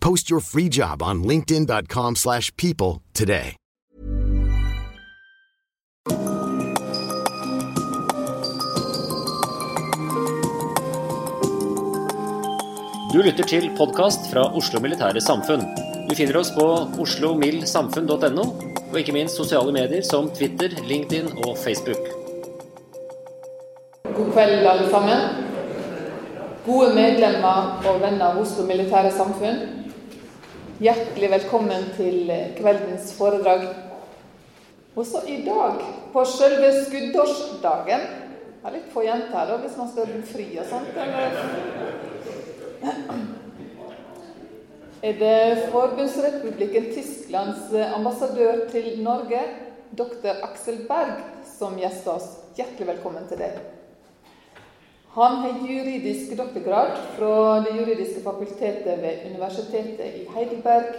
Post your free job on linkedin.com/people slash people today. Du lytter til podkast fra Oslo Militære Samfunn. Du finner oss på oslomildsamfunn.no, og ikke minst sosiale medier som Twitter, LinkedIn og Facebook. God kveld, alle sammen. Gode medlemmer og venner av Oslo Militære Samfunn. Hjertelig velkommen til kveldens foredrag. Også i dag, på selve skuddårsdagen Det er litt få jenter da, hvis man skal fri og sånt. Eller? Er det Forbundsrepublikken Tysklands ambassadør til Norge, dr. Aksel Berg, som gjester oss. Hjertelig velkommen til deg. Han har juridisk doktorgrad fra Det juridiske fakultetet ved Universitetet i Heidelberg,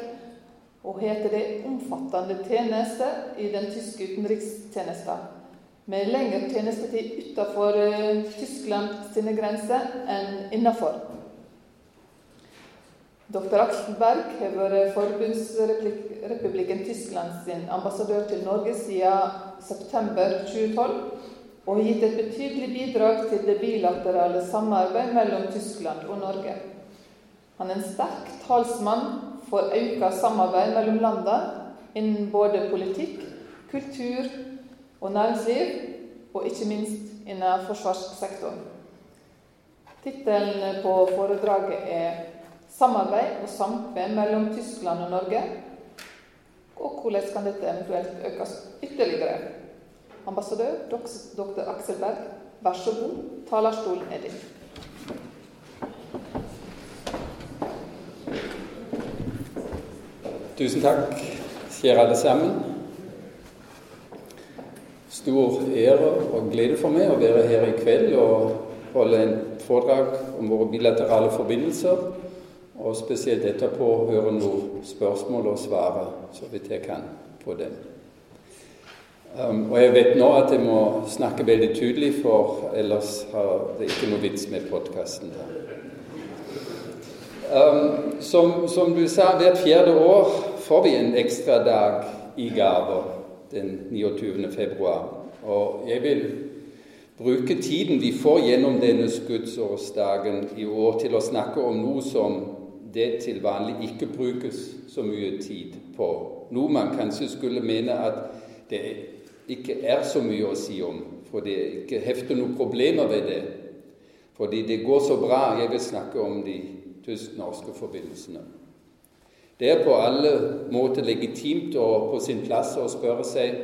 og heter det omfattende tjeneste i den tyske utenrikstjenesten, med lengre tjenestetid utenfor eh, Tyskland sine grenser enn innenfor. Dr. Axelberg har vært Forbundsrepublikken Tyskland sin ambassadør til Norge siden september 2012, og gitt et betydelig bidrag til det bilaterale samarbeidet mellom Tyskland og Norge. Han er en sterk talsmann for økt samarbeid mellom landene innen både politikk, kultur og næringsliv, og ikke minst innen forsvarssektoren. Tittelen på foredraget er 'Samarbeid og samkvem mellom Tyskland og Norge', og hvordan kan dette eventuelt økes ytterligere? Ambassadør dr. Aksel Berg, vær så god, talerstolen er din. Tusen takk, kjære alle sammen. Stor ære og glede for meg å være her i kveld og holde en foredrag om våre bilaterale forbindelser, og spesielt etterpå høre noen spørsmål og svare så vidt jeg kan på dem. Um, og jeg vet nå at jeg må snakke veldig tydelig, for ellers har det ikke noe vits med podkasten. Um, som, som, du sa, hvert fjerde år får vi en ekstra dag i gaver den 29. februar. Og jeg vil bruke tiden vi får gjennom denne skuddsårsdagen i år, til å snakke om noe som det til vanlig ikke brukes så mye tid på. Noe man kanskje skulle mene at det ikke er så mye å si om, for det ikke hefter noen problemer ved det. Fordi det går så bra. Jeg vil snakke om de tysk-norske forbindelsene. Det er på alle måter legitimt og på sin plass å spørre seg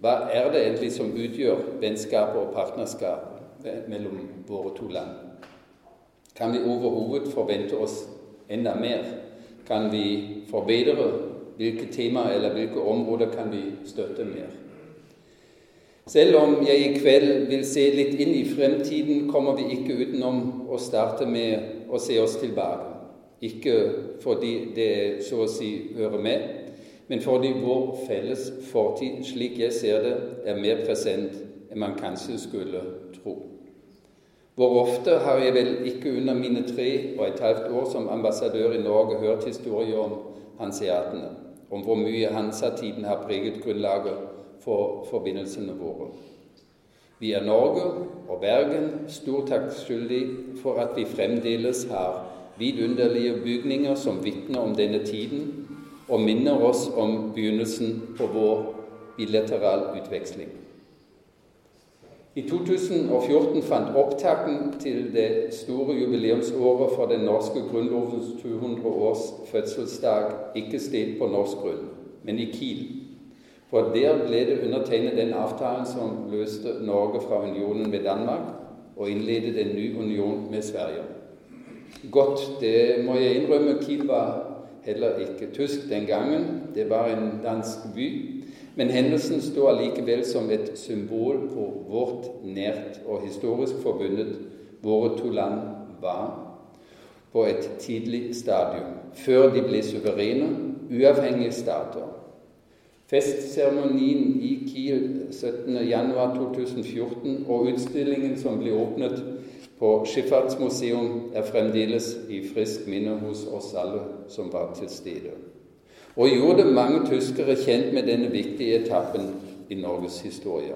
hva er det egentlig som utgjør vennskap og partnerskap mellom våre to land? Kan vi overhodet forvente oss enda mer? Kan vi forbedre? Hvilke temaer eller hvilke områder kan vi støtte mer? Selv om jeg i kveld vil se litt inn i fremtiden, kommer vi ikke utenom å starte med å se oss tilbake. Ikke fordi det så å si hører med, men fordi vår felles fortid, slik jeg ser det, er mer present enn man kanskje skulle tro. Hvor ofte har jeg vel ikke under mine tre og et halvt år som ambassadør i Norge hørt historier om hanseatene, om hvor mye Hansa-tiden har preget grunnlaget for forbindelsene våre. Vi er Norge og Bergen stor takk skyldig for at vi fremdeles har vidunderlige bygninger som vitner om denne tiden, og minner oss om begynnelsen på vår bilateral utveksling. I 2014 fant opptakten til det store jubileumsåret for den norske grunnlovens 200 års fødselsdag ikke sted på norsk grunn, men i Kiel. For der ble det undertegnet den avtalen som løste Norge fra unionen med Danmark og innledet en ny union med Sverige. Godt, det må jeg innrømme. Kiel var heller ikke tysk den gangen. Det var en dansk by. Men hendelsen står allikevel som et symbol på vårt nært og historisk forbundet våre to land var på et tidlig stadium, før de ble suverene, uavhengige stater. Festseremonien i Kiel 17.1.2014 og utstillingen som ble åpnet på Skipsfartsmuseum, er fremdeles i friskt minne hos oss alle som var til stede og gjorde mange tyskere kjent med denne viktige etappen i Norges historie.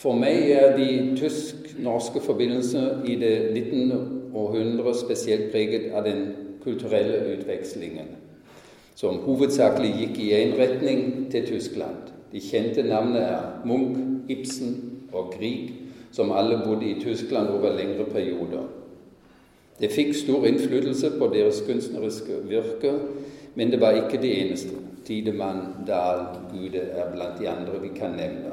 For meg er de tysk-norske forbindelsene i det 19. århundre spesielt preget av den kulturelle utvekslingen, som hovedsakelig gikk i én retning til Tyskland. De kjente navnene er Munch, Ibsen og Grieg, som alle bodde i Tyskland over lengre perioder. Det fikk stor innflytelse på deres kunstneriske virke, men det var ikke det eneste. Tidemann, Dahl, Gude er blant de andre vi kan nevne.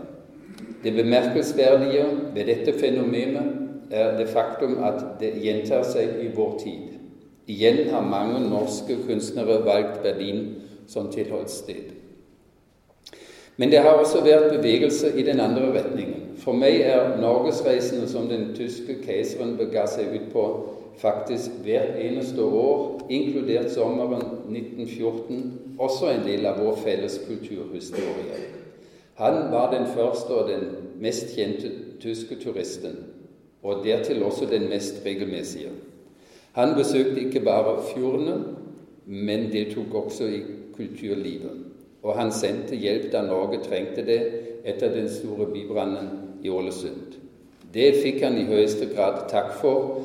Det bemerkelsesverdige ved dette fenomenet er det faktum at det gjentar seg i vår tid. Igjen har mange norske kunstnere valgt Berlin som tilholdssted. Men det har også vært bevegelse i den andre retningen. For meg er norgesreisene som den tyske keiseren bega seg ut på, faktisk hvert eneste år, inkludert sommeren 1914, også en del av vår felles kulturhistorie. Han var den første og den mest kjente tyske turisten, og dertil også den mest regelmessige. Han besøkte ikke bare fjordene, men deltok også i kulturlivet. Og han sendte hjelp da Norge trengte det etter den store bybrannen i Ålesund. Det fikk han i høyeste grad takk for,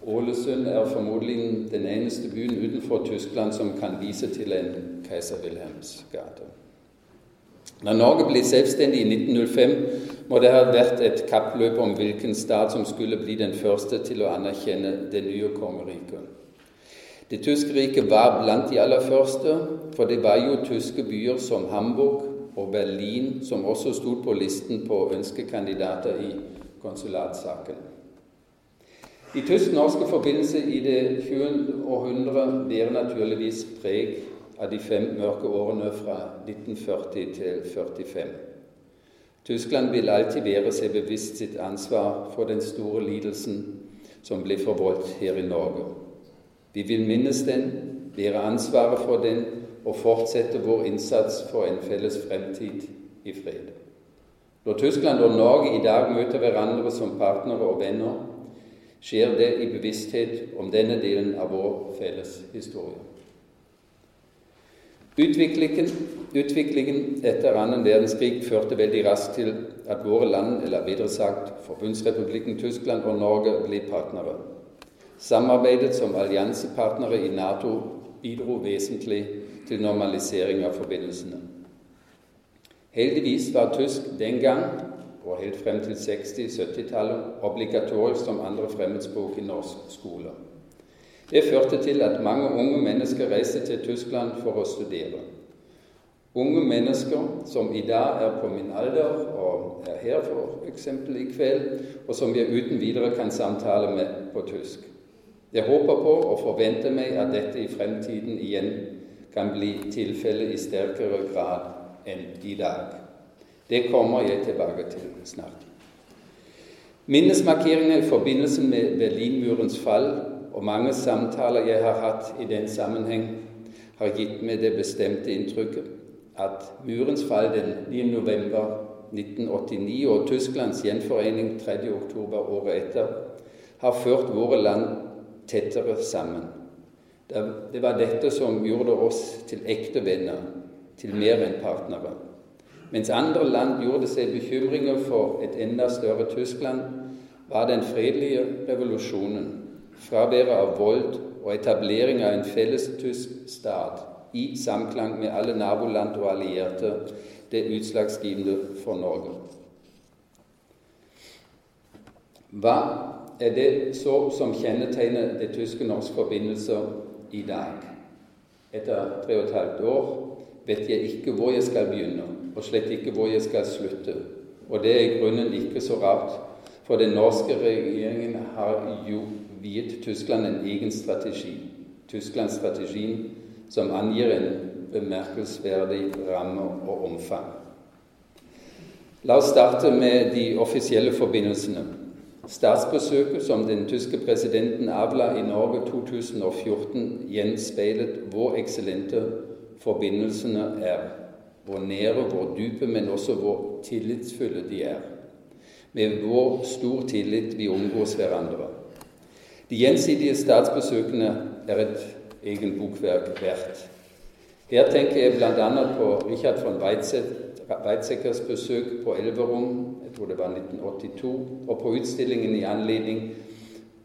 Ålesund er formodentlig den eneste byen utenfor Tyskland som kan vise til en keiser Wilhelms gate. Da Norge ble selvstendig i 1905, må det ha vært et kappløp om hvilken stat som skulle bli den første til å anerkjenne det nye kongeriket. Det tyske riket var blant de aller første, for det var jo tyske byer som Hamburg og Berlin som også stod på listen på ønskekandidater i konsulatsaken. De tysk-norske forbindelser i det 20. århundre bærer naturligvis preg av de fem mørke årene fra 1940 til 45. Tyskland vil alltid være seg bevisst sitt ansvar for den store lidelsen som ble forvoldt her i Norge. Vi vil minnes den, være ansvaret for den og fortsette vår innsats for en felles fremtid i fred. Når Tyskland og Norge i dag møter hverandre som partnere og venner, skjer det i bevissthet om denne delen av vår felles historie. Utviklingen, utviklingen etter annen verdenskrig førte veldig raskt til at våre land, eller videre sagt Forbundsrepublikken Tyskland og Norge, ble partnere. Samarbeidet som alliansepartnere i Nato bidro vesentlig til normalisering av forbindelsene. Heldigvis var tysk den gang og helt frem til 60-70-tallet obligatorisk som andre fremmedspråk i norsk skole. Det førte til at mange unge mennesker reiste til Tyskland for å studere. Unge mennesker som i dag er på min alder og er her eksempel i kveld, og som jeg uten videre kan samtale med på tysk. Jeg håper på og forventer meg at dette i fremtiden igjen kan bli tilfellet i sterkere grad enn i dag. Det kommer jeg tilbake til snart. Minnesmarkeringene i forbindelse med Berlinmurens fall og mange samtaler jeg har hatt i den sammenheng, har gitt meg det bestemte inntrykket at murens fall den 9. november 1989 og Tysklands gjenforening 3. oktober året etter har ført våre land tettere sammen. Det var dette som gjorde oss til ekte venner, til mer enn partnere. Mens andre land gjorde seg bekymringer for et enda større Tyskland, var den fredelige revolusjonen, fraværet av vold og etablering av en felles tysk stat i samklang med alle naboland og allierte det utslagsgivende for Norge. Hva er det så som kjennetegner det tyske-norske forbindelser i dag? Etter tre og et halvt år vet jeg ikke hvor jeg skal begynne, og slett ikke hvor jeg skal slutte. Og det er i grunnen ikke så rart, for den norske regjeringen har jo viet Tyskland en egen strategi. Tysklandsstrategien som angir en bemerkelsesverdig ramme og omfang. La oss starte med de offisielle forbindelsene. Statsbesøket som den tyske presidenten avla i Norge 2014, gjenspeilet hvor eksellente forbindelsene er. Hvor nære, hvor dype, men også hvor tillitsfulle de er. Med hvor stor tillit vi omgås hverandre. De gjensidige statsbesøkene er et egen bokverk verdt. Her tenker jeg bl.a. på Richard von Weizsäckers besøk på Elverum, jeg tror det var 1982, og på utstillingen i anledning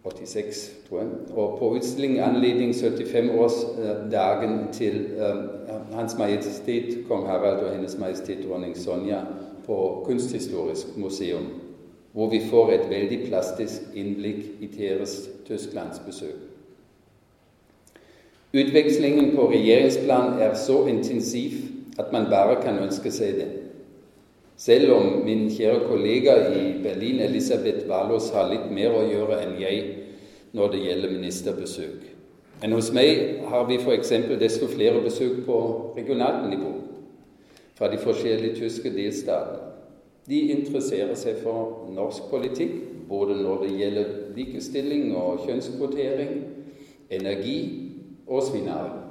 86, tror jeg. Og på utstillingen i anledning 75-årsdagen til uh, Hans Majestet Kong Harald og Hennes Majestet Dronning Sonja på Kunsthistorisk museum, hvor vi får et veldig plastisk innblikk i Tysklandsbesøk. Utvekslingen på regjeringsplan er så intensiv at man bare kan ønske seg det. Selv om min kjære kollega i Berlin, Elisabeth Wallos, har litt mer å gjøre enn jeg når det gjelder ministerbesøk. Men hos meg har vi f.eks. desto flere besøk på regionalt nivå fra de forskjellige tyske delstatene. De interesserer seg for norsk politikk, både når det gjelder likestilling og kjønnskvotering, energi og svineavl.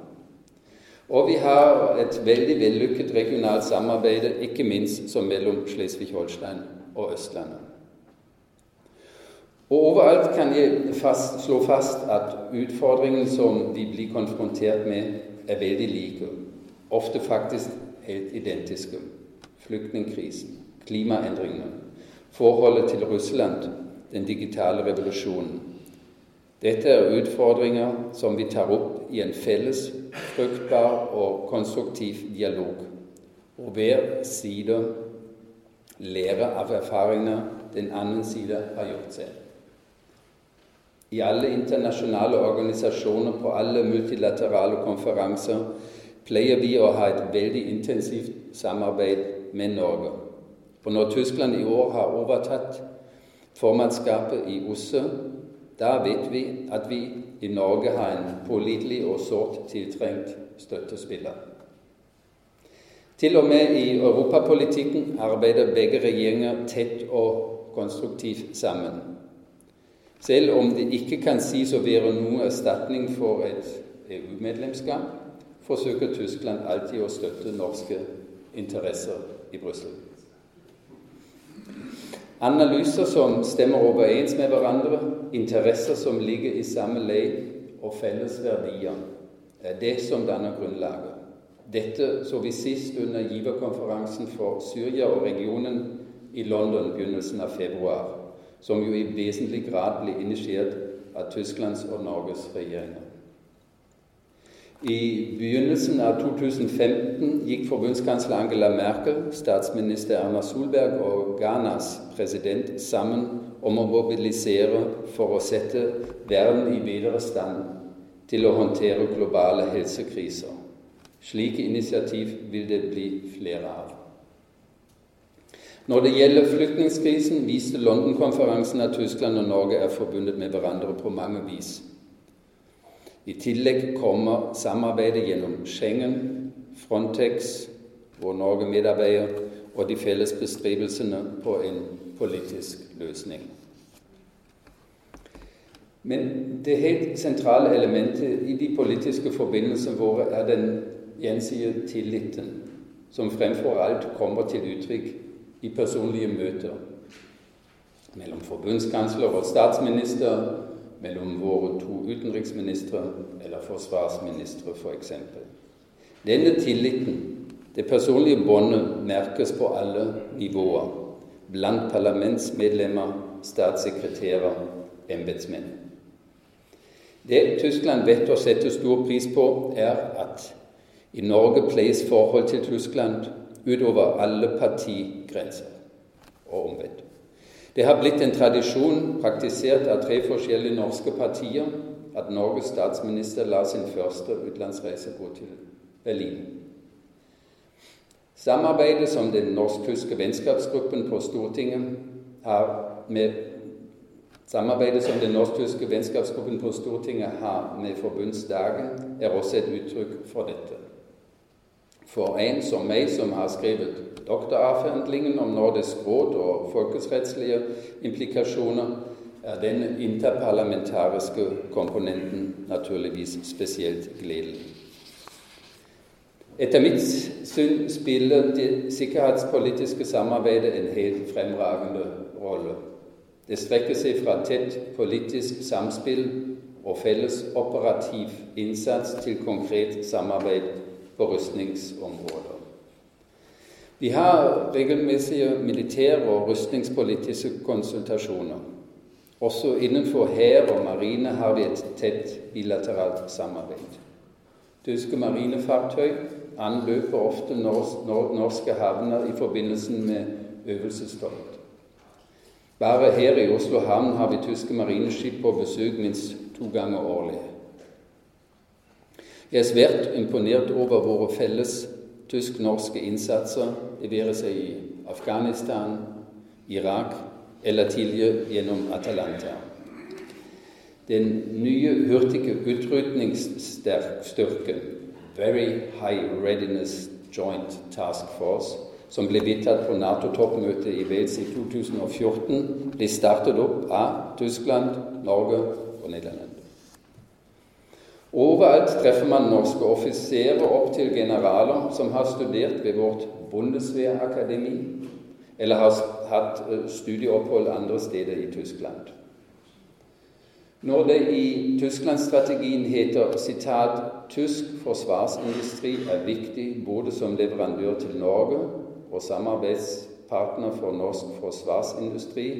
Og vi har et veldig vellykket regionalt samarbeid, ikke minst som mellom Slesvig-Holstein og Østlandet. Og overalt kan jeg fast, slå fast at utfordringene som vi blir konfrontert med, er veldig like. Ofte faktisk helt identiske. Flyktningkrisen, klimaendringene, forholdet til Russland, den digitale revolusjonen. Dette er utfordringer som vi tar opp i en felles, fruktbar og konstruktiv dialog. Og hver side lærer av erfaringene den andre side har gjort seg. I alle internasjonale organisasjoner, på alle multilaterale konferanser, pleier vi å ha et veldig intensivt samarbeid med Norge. Og når Tyskland i år har overtatt formannskapet i OSSE, da vet vi at vi i Norge har en pålitelig og sårt tiltrengt støttespiller. Til og med i europapolitikken arbeider begge regjeringer tett og konstruktivt sammen. Selv om det ikke kan sies å være noen erstatning for et EU-medlemskap, forsøker Tyskland alltid å støtte norske interesser i Brussel. Analyser som stemmer overens med hverandre, interesser som ligger i samme lei, og fellesverdier. er det som danner grunnlaget. Dette så vi sist under giverkonferansen for Syria og regionen i London begynnelsen av februar, som jo i vesentlig grad ble initiert av Tysklands og Norges regjeringer. I begynnelsen av 2015 gikk forbundskansler Angela Merkel, statsminister Erna Solberg og Ghanas president sammen om å mobilisere for å sette verden i bedre stand til å håndtere globale helsekriser. Slike initiativ vil det bli flere av. Når det gjelder flyktningkrisen, viste London-konferansen at Tyskland og Norge er forbundet med hverandre på mange vis. I tillegg kommer samarbeidet gjennom Schengen, Frontex, hvor Norge medarbeider, og de felles beskrivelsene på en politisk løsning. Men det helt sentrale elementet i de politiske forbindelsene våre er den gjensidige tilliten, som fremfor alt kommer til uttrykk i personlige møter mellom forbundskansler og statsminister, mellom våre to utenriksministre eller forsvarsministre f.eks. For Denne tilliten, det personlige båndet, merkes på alle nivåer. Blant parlamentsmedlemmer, statssekretærer, embetsmenn. Det Tyskland vet å sette stor pris på, er at i Norge pleies forhold til Tyskland utover alle partigrenser og omvendt. Det har blitt en tradisjon praktisert av tre forskjellige norske partier at Norges statsminister la sin første utenlandsreise gå til Berlin. Samarbeidet som den norsk-tyske vennskapsgruppen på Stortinget har med Samarbeidet som den norsk-tyske vennskapsgruppen på Stortinget har med forbundsdagen, er også et uttrykk for dette. For en som meg, som har skrevet doktoravhandlingen om Nordisk råd og folkerettslige implikasjoner, er den interparlamentariske komponenten naturligvis spesielt gledelig. Etter mitt syn spiller det sikkerhetspolitiske samarbeidet en helt fremragende rolle. Det strekker seg fra tett politisk samspill og felles operativ innsats til konkret samarbeid på rustningsområdet. Vi har regelmessige militære og rustningspolitiske konsultasjoner. Også innenfor hær og marine har vi et tett bilateralt samarbeid. Tyske marinefartøy anløper ofte norske havner i forbindelse med øvelsestokt. Bare her i Oslo havn har vi tyske marineskip på besøk minst to ganger årlig. Jeg er svært imponert over våre felles tysk-norske innsatser, det være seg i Afghanistan, Irak eller tidligere gjennom Atalanta. Den nye hurtige utrydningsstyrken, Very High Readiness Joint Task Force, som ble vedtatt på Nato-toppmøtet i Wales i 2014, ble startet opp av Tyskland, Norge og Nederland. Overalt treffer man norske offiserer opp til generaler som har studert ved vårt Bundeswehrakademi, eller har hatt eh, studieopphold andre steder i Tyskland. Når det i Tysklandsstrategien heter sitat, 'tysk forsvarsindustri er viktig både som leverandør til Norge og samarbeidspartner for norsk forsvarsindustri',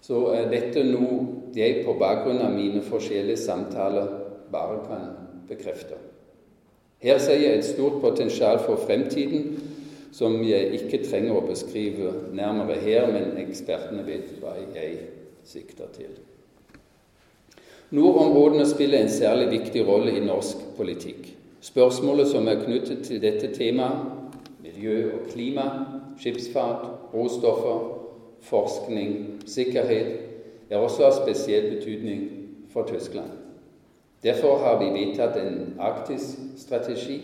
så er dette noe jeg på bakgrunn av mine forskjellige samtaler bare kan bekrefte. Her ser jeg et stort potensial for fremtiden som jeg ikke trenger å beskrive nærmere her, men ekspertene vet hva jeg sikter til. Nordområdene spiller en særlig viktig rolle i norsk politikk. Spørsmålet som er knyttet til dette temaet, miljø og klima, skipsfart, råstoffer, forskning, sikkerhet, er også av spesiell betydning for Tyskland. Derfor har vi vedtatt en Arktis-strategi,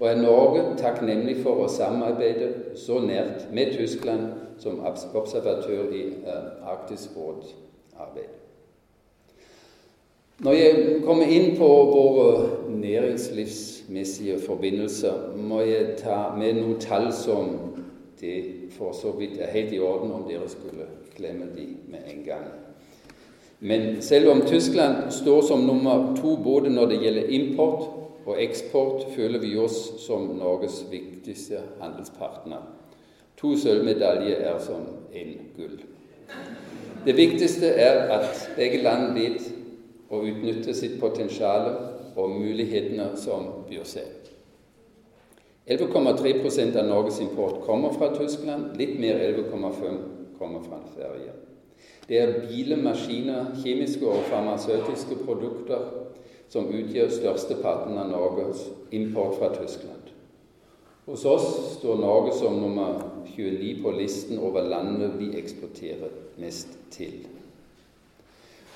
og er Norge takknemlig for å samarbeide så nært med Tyskland som observatør i uh, Arktisk råd-arbeid. Når jeg kommer inn på våre næringslivsmessige forbindelser, må jeg ta med noen tall som det for så vidt er helt i orden om dere skulle glemme de med en gang. Men selv om Tyskland står som nummer to både når det gjelder import og eksport, føler vi oss som Norges viktigste handelspartner. To sølvmedaljer er som én gull. Det viktigste er at begge land vet å utnytte sitt potensial og mulighetene som byr seg. 11,3% av Norges import kommer fra Tyskland, litt mer 11,5 kommer fra Sverige. Det er biler, maskiner, kjemiske og farmasøytiske produkter som utgjør størsteparten av Norges import fra Tyskland. Hos oss står Norge som nummer 29 på listen over landene vi eksporterer mest til.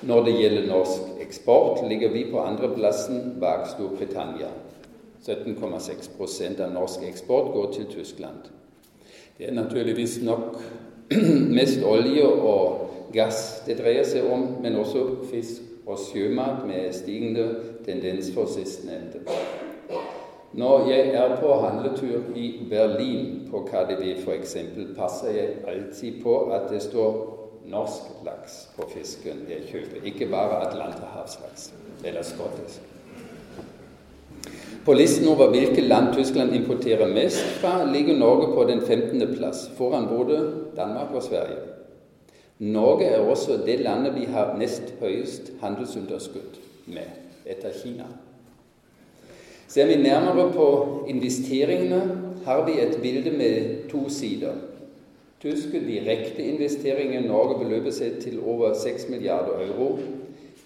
Når det gjelder norsk eksport, ligger vi på andreplassen bak Storbritannia. 17,6% av norsk eksport går til Tyskland. Det er naturligvis nok mest olje og gass det dreier seg om, men også fisk og sjømat med stigende tendens for sistnevnte. Når jeg er på handletur i Berlin på KDV f.eks., passer jeg alltid på at det står norsk laks på fisken jeg kjøper, ikke bare atlanterhavslaks eller skottisk. På listen over hvilke land Tyskland importerer mest fra, ligger Norge på den 15. plass, foran både Danmark og Sverige. Norge er også det landet vi har nest høyest handelsunderskudd med, etter Kina. Ser vi nærmere på investeringene, har vi et bilde med to sider. Tyske direkte investeringer i Norge beløper seg til over 6 milliarder euro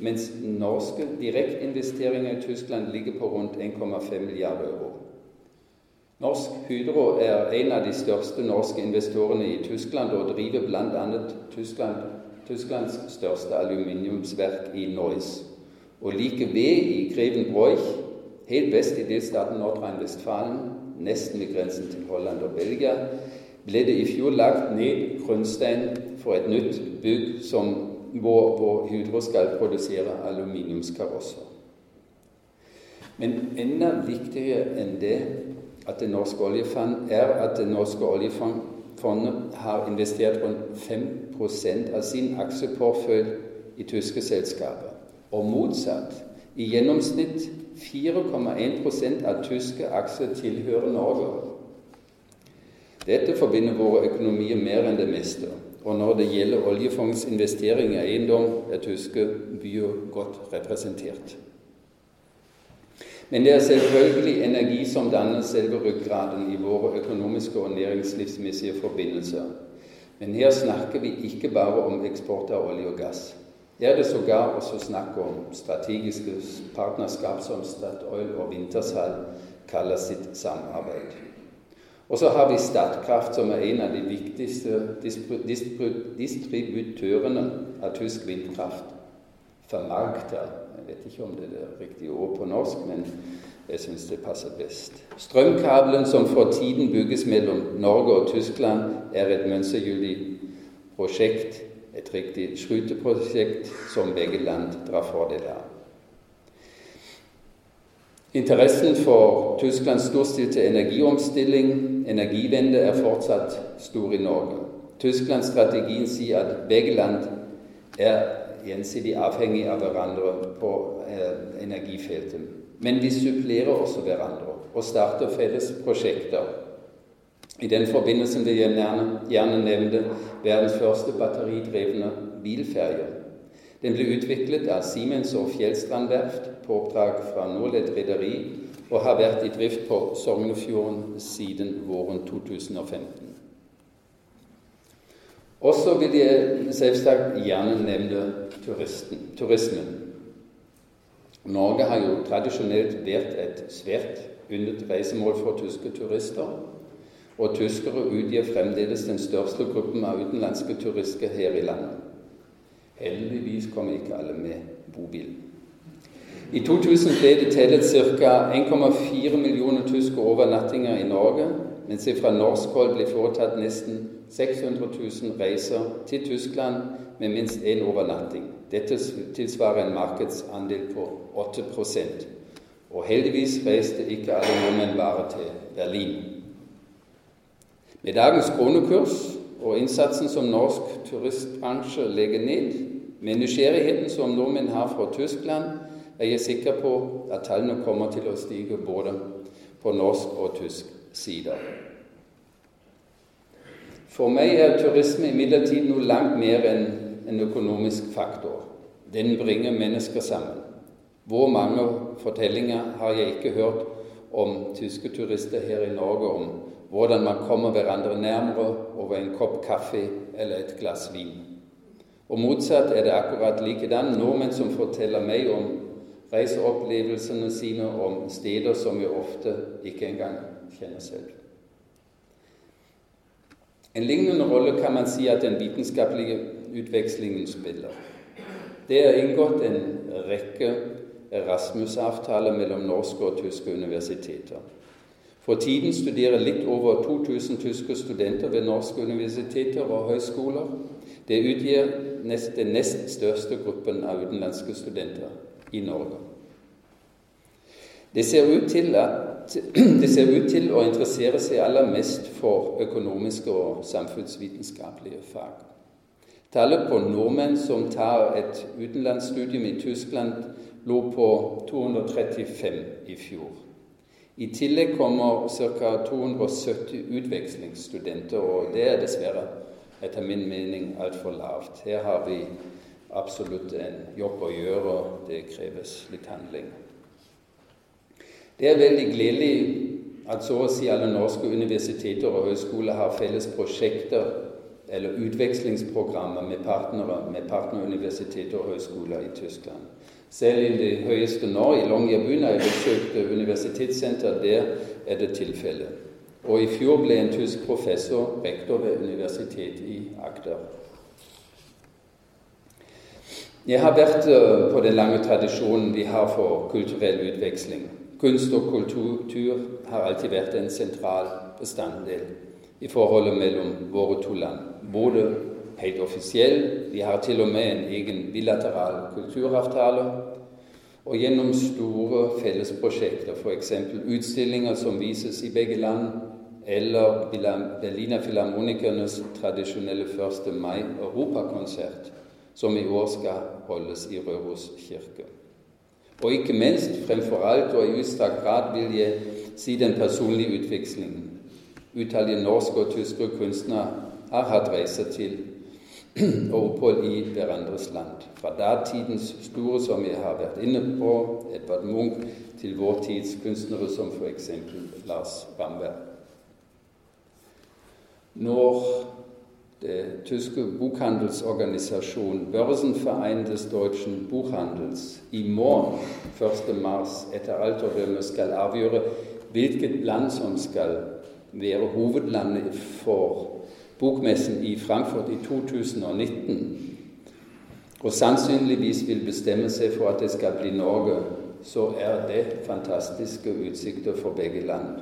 mens norske direkteinvesteringer i Tyskland ligger på rundt 1,5 milliarder euro. Norsk Hydro er en av de største norske investorene i Tyskland og driver bl.a. Tyskland, Tysklands største aluminiumsverk i Neuss. Og like ved i Grevenbroich, helt vest i delstaten Nordrhein-Westfalen, nesten ved grensen til Holland og Belgia, ble det i fjor lagt ned grunnstein for et nytt bygg som hvor, hvor Hydro skal produsere aluminiumskarosser. Men enda viktigere enn det at det norske oljefond er at det norske oljefondet har investert rundt 5 av sin aksjeportefølje i tyske selskaper. Og motsatt. I gjennomsnitt 4,1 av tyske aksjer tilhører Norge. Dette forbinder våre økonomier mer enn det meste. Og når det gjelder oljefondets investering i eiendom, er tyske byer godt representert. Men det er selvfølgelig energi som danner selve ryggraden i våre økonomiske og næringslivsmessige forbindelser. Men her snakker vi ikke bare om eksport av olje og gass. Her er det sågar også snakk om strategiske partnerskap som Statoil og Wintershall kaller sitt samarbeid. Og så har vi Statkraft, som er en av de viktigste distributørene av tysk vindkraft. Vermarkter. Jeg vet ikke om det er det riktige ord på norsk, men jeg syns det passer best. Strømkabelen som for tiden bygges mellom Norge og Tyskland, er et mønstergyldig prosjekt, et riktig skryteprosjekt som begge land drar fordel av. Interessen for Tysklands storstilte energiomstilling, energivende, er fortsatt stor i Norge. Tysklands strategi sier at begge land er gjensidig avhengig av hverandre på eh, energifeltet. Men vi supplerer også hverandre og starter felles prosjekter. I den forbindelse vil jeg gjerne, nevne verdens første batteridrevne bilferje. Den ble utviklet av Siemens og Fjellstrand verft på oppdrag fra Norled rederi og har vært i drift på Sognefjorden siden våren 2015. Og så vil jeg selvsagt gjerne nevne turismen. Norge har jo tradisjonelt vært et svært yndet reisemål for tyske turister. Og tyskere utgjør fremdeles den største gruppen av utenlandske turister her i landet. Heldigvis kom ikke alle med bobil. I 2000 ble det tellet ca. 1,4 millioner tyske overnattinger i Norge, mens det fra norsk hold ble foretatt nesten 600 000 reiser til Tyskland med minst én overnatting. Dette tilsvarer en markedsandel på 8% Og heldigvis reiste ikke alle nordmenn bare til Berlin. Med dagens kronekurs og innsatsen som norsk turistbransje legger ned, med nysgjerrigheten som nordmenn har fra Tyskland, er jeg sikker på at tallene kommer til å stige både på norsk og tysk side. For meg er turisme imidlertid noe langt mer enn en økonomisk faktor. Den bringer mennesker sammen. Hvor mange fortellinger har jeg ikke hørt om tyske turister her i Norge om hvordan man kommer hverandre nærmere over en kopp kaffe eller et glass vin. Og motsatt er det akkurat likedan nordmenn som forteller meg om reiseopplevelsene sine om steder som vi ofte ikke engang kjenner selv. En lignende rolle kan man si at den vitenskapelige utvekslingen spiller. Det er inngått en rekke Erasmus-avtaler mellom norske og tyske universiteter. For tiden studerer litt over 2000 tyske studenter ved norske universiteter og høyskoler. Det utgjør nest, den nest største gruppen av utenlandske studenter i Norge. Det ser, at, det ser ut til å interessere seg aller mest for økonomiske og samfunnsvitenskapelige fag. Tallet på nordmenn som tar et utenlandsstudium i Tyskland, lå på 235 i fjor. I tillegg kommer ca. 270 utvekslingsstudenter, og det er dessverre etter min mening altfor lavt. Her har vi absolutt en jobb å gjøre, og det kreves litt handling. Det er veldig gledelig at så å si alle norske universiteter og høyskoler har felles prosjekter eller utvekslingsprogrammer med partnere med partneruniversiteter og høyskoler i Tyskland. Selv i det høyeste nå, i Longyearbyen, har jeg besøkt universitetssenter. Der er det tilfellet. Og i fjor ble en tysk professor rektor ved universitetet i Agder. Jeg har vært eh, på den lange tradisjonen vi har for kulturell utveksling. Kunst og kultur har alltid vært en sentral bestanddel i forholdet mellom våre to land. Både helt offisiell, vi har til og med en egen bilateral kulturavtale, og gjennom store fellesprosjekter, f.eks. utstillinger som vises i begge land, eller Berliner Filharmonikernes tradisjonelle 1. mai europakonsert, som i år skal holdes i Røros kirke. Og ikke minst, fremfor alt og i utstrakt grad, vil jeg si den personlige utvekslingen. Utallige norske og tyske kunstnere har hatt reiser til og opphold i hverandres land. Fra datidens store, som jeg har vært inne på, Edvard Munch, til vår tids kunstnere som f.eks. Lars Bamberg. Når det tyske bokhandelsorganisasjon Börsenverein des Deutschen Buchhandels i morgen, 1. mars, etter alterdømme skal avgjøre hvilket land som skal være hovedlandet for bokmessen i Frankfurt i 2019, og sannsynligvis vil bestemme seg for at det skal bli Norge, så er det fantastiske utsikter for begge land.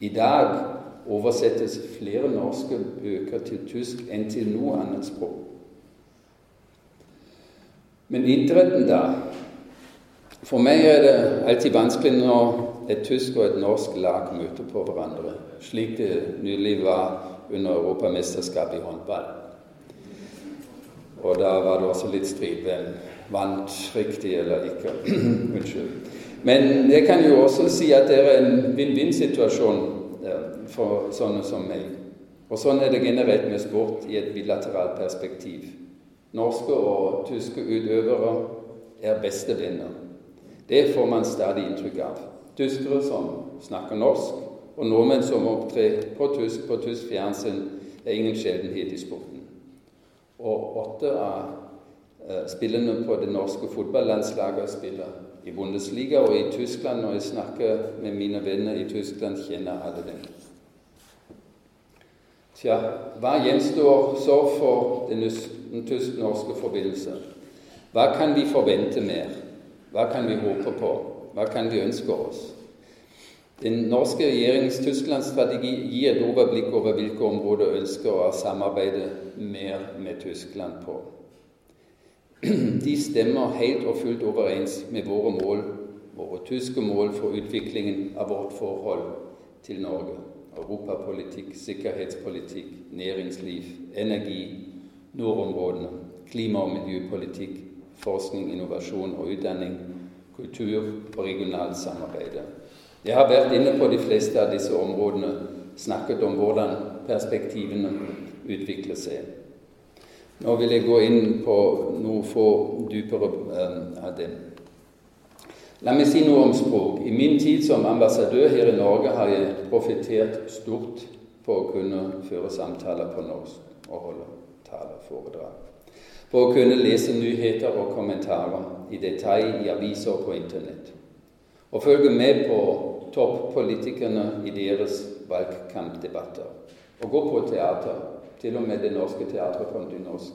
I dag oversettes flere norske bøker til tysk enn til noe annet språk. Men idretten, da? For meg er det alltid vanskelig når et tysk og et norsk lag møter på hverandre, slik det nylig var under Europamesterskapet i håndball. Og da var det også litt strid hvem vant riktig eller ikke. Unnskyld. Men jeg kan jo også si at det er en vinn-vinn-situasjon for sånne som meg. Og sånn er det generelt med sport i et bilateralt perspektiv. Norske og tyske utøvere er beste venner. Det får man stadig inntrykk av. Tyskere som snakker norsk, og nordmenn som opptrer på tysk på tysk fjernsyn, er ingen sjeldenhet i sporten. Og åtte av spillene spillerne på det norske fotballandslaget spiller i Bundesliga og i Tyskland. Når jeg snakker med mine venner i Tyskland, kjenner alle dem. Tja, hva gjenstår så for den tysk-norske forbindelse? Hva kan vi forvente mer? Hva kan vi håpe på? Hva kan vi ønske oss? Den norske regjeringens Tyskland-strategi gir et overblikk over hvilke områder ønsker å samarbeide mer med Tyskland på. De stemmer helt og fullt overens med våre mål, våre tyske mål for utviklingen av vårt forhold til Norge europapolitikk, sikkerhetspolitikk, næringsliv, energi, nordområdene, klima- og miljøpolitikk, forskning, innovasjon og utdanning, kultur og regionalt samarbeid. Jeg har vært inne på de fleste av disse områdene, snakket om hvordan perspektivene utvikler seg. Nå vil jeg gå inn på noe få dypere um, av dem. La meg si noe om språk. I min tid som ambassadør her i Norge har jeg profittert stort på å kunne føre samtaler på norsk og holde taleforedrag. På å kunne lese nyheter og kommentarer i detalj i aviser og på Internett. Og følge med på toppolitikerne i deres valgkampdebatter. Og gå på teater. Til og med Det Norske Teatret på norsk.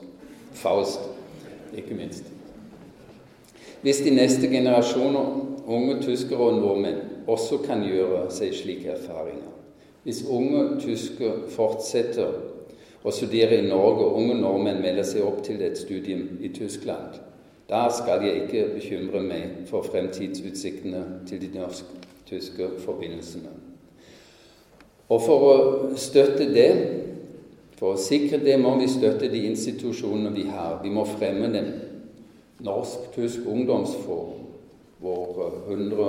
Faust, ikke minst. Hvis de neste generasjoner unge tyskere og nordmenn også kan gjøre seg slike erfaringer, hvis unge tyskere fortsetter å studere i Norge, og unge nordmenn melder seg opp til et studium i Tyskland, da skal jeg ikke bekymre meg for fremtidsutsiktene til de norsk-tyske forbindelsene. Og for å støtte det, for å sikre det, må vi støtte de institusjonene vi har. Vi må fremme dem. Norsk-tysk ungdomsforum, hvor 100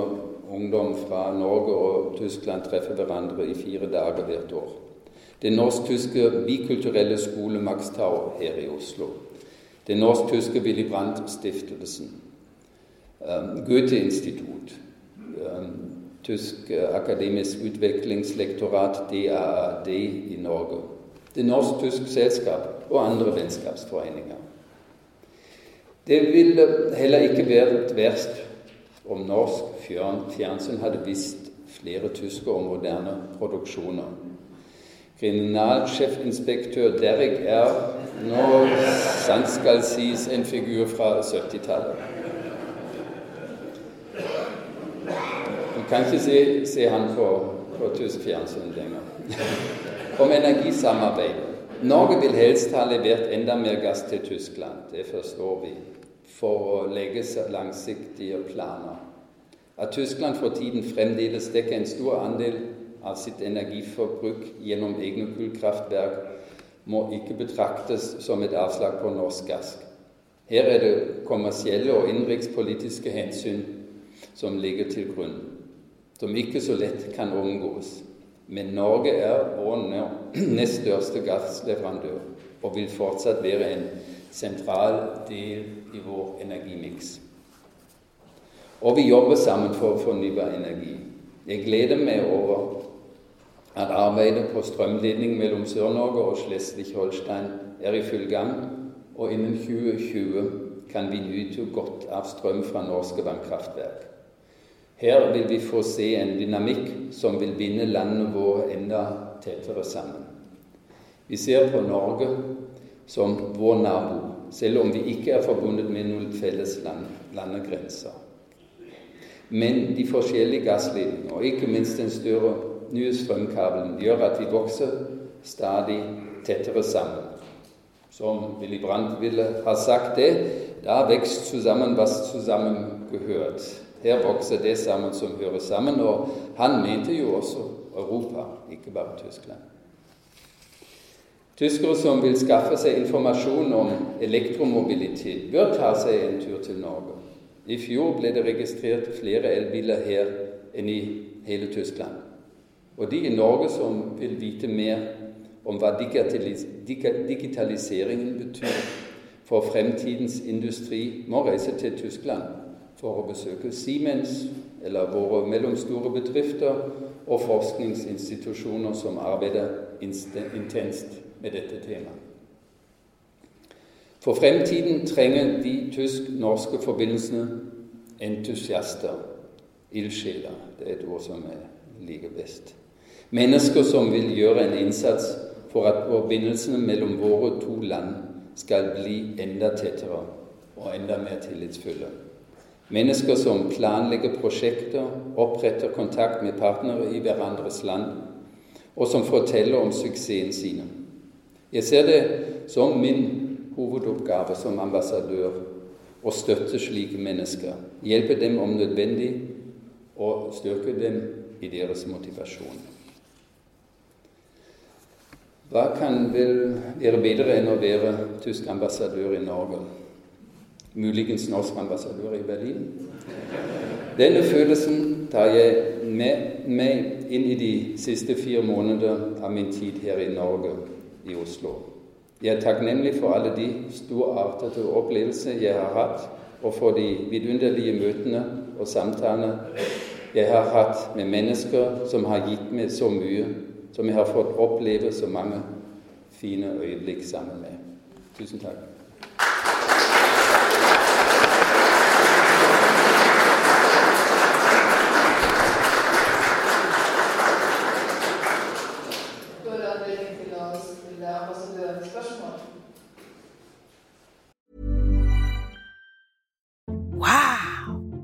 ungdom fra Norge og Tyskland treffer hverandre i fire dager hvert år. Den norsk-tyske bikulturelle skole Max her i Oslo. Den norsk-tyske Willy Brandt-stiftelsen. Um, Goethe-institut. Um, Tysk akademisk utviklingslektorat, DAAD, i Norge. Det norsk-tyske selskap og andre vennskapsforeninger. Det ville heller ikke vært verst om norsk fjernsyn hadde visst flere tyske og moderne produksjoner. Kriminalsjefinspektør Derrick er nå sant skal sies en figur fra 70-tallet. Du kan ikke se, se han på, på tysk fjernsyn lenger. Om energisamarbeid. Norge vil helst ha levert enda mer gass til Tyskland, det forstår vi, for å legge langsiktige planer. At Tyskland for tiden fremdeles dekker en stor andel av sitt energiforbruk gjennom egne kullkraftverk, må ikke betraktes som et avslag på norsk gass. Her er det kommersielle og innenrikspolitiske hensyn som ligger til grunn, som ikke så lett kan omgås. Men Norge er vår nest største gassleverandør og vil fortsatt være en sentral del i vår energimiks. Og vi jobber sammen for fornybar energi. Jeg gleder meg over at arbeidet på strømledning mellom Sør-Norge og Slesvig-Holstein er i full gang, og innen 2020 kan vi nyte godt av strøm fra norske vannkraftverk. Her vil vi få se en dynamikk som vil binde landene våre enda tettere sammen. Vi ser på Norge som vår nabo, selv om vi ikke er forbundet med noen felles land, landegrenser. Men de forskjellige gassledningene, og ikke minst den større nye strømkabelen, gjør at vi vokser stadig tettere sammen. Som Willy Brandt ville ha sagt det, da vokser zusammen was zusammengehört. Her vokser det sammen som hører sammen. Og han mente jo også Europa, ikke bare Tyskland. Tyskere som vil skaffe seg informasjon om elektromobilitet, bør ta seg en tur til Norge. I fjor ble det registrert flere elbiler her enn i hele Tyskland. Og de i Norge som vil vite mer om hva digitaliseringen betyr for fremtidens industri, må reise til Tyskland for å besøke Siemens eller våre mellomstore bedrifter og forskningsinstitusjoner som arbeider intenst med dette temaet. For fremtiden trenger de tysk-norske forbindelsene entusiaster, ildsjeler. Det er et ord som jeg liker best. Mennesker som vil gjøre en innsats for at forbindelsene mellom våre to land skal bli enda tettere og enda mer tillitsfulle. Mennesker som planlegger prosjekter, oppretter kontakt med partnere i hverandres land, og som forteller om suksessen sine. Jeg ser det som min hovedoppgave som ambassadør å støtte slike mennesker. Hjelpe dem om nødvendig og styrke dem i deres motivasjon. Hva kan vel være bedre enn å være tysk ambassadør i Norge? Muligens norsk ambassadør i Berlin? Denne følelsen tar jeg med meg inn i de siste fire måneder av min tid her i Norge, i Oslo. Jeg er takknemlig for alle de storartede opplevelser jeg har hatt, og for de vidunderlige møtene og samtalene jeg har hatt med mennesker som har gitt meg så mye, som jeg har fått oppleve så mange fine øyeblikk sammen med. Tusen takk.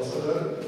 Außerdem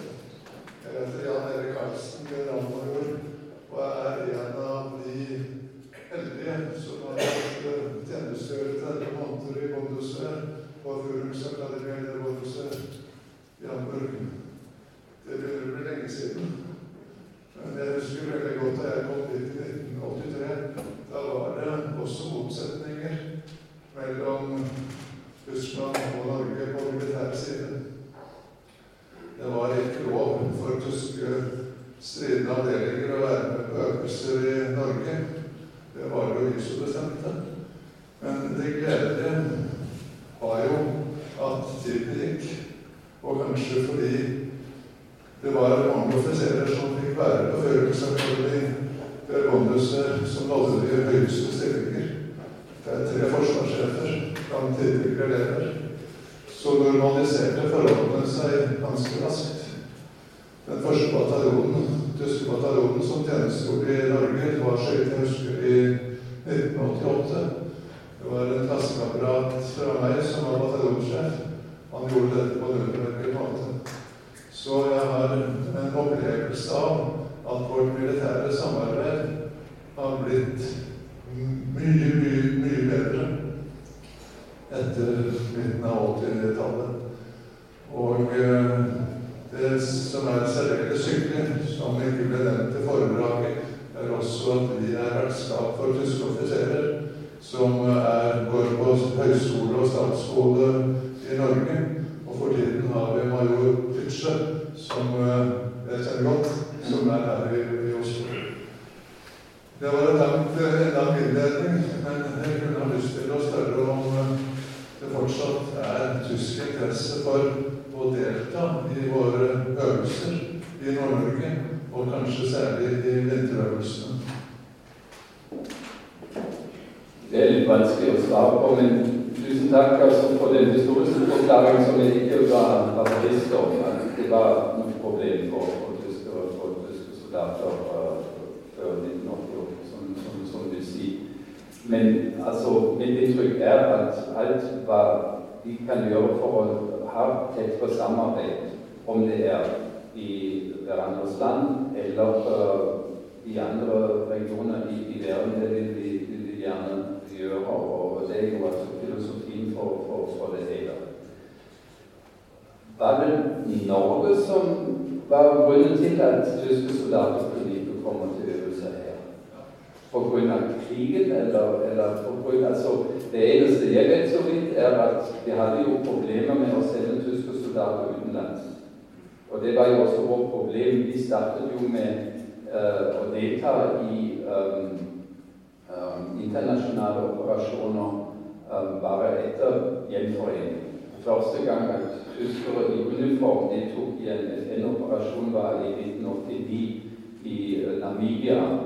Eliten und in die, die Namibia,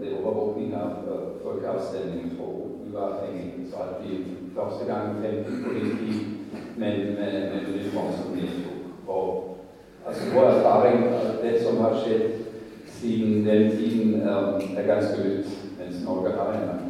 der den Oberburginger Völkerabständen überhängen, so halt die Klausgegangen Politik, mit dem men Ryssland Och alltså vår erfaring, det som har skett siden den tiden, er ganske ut mens Norge har en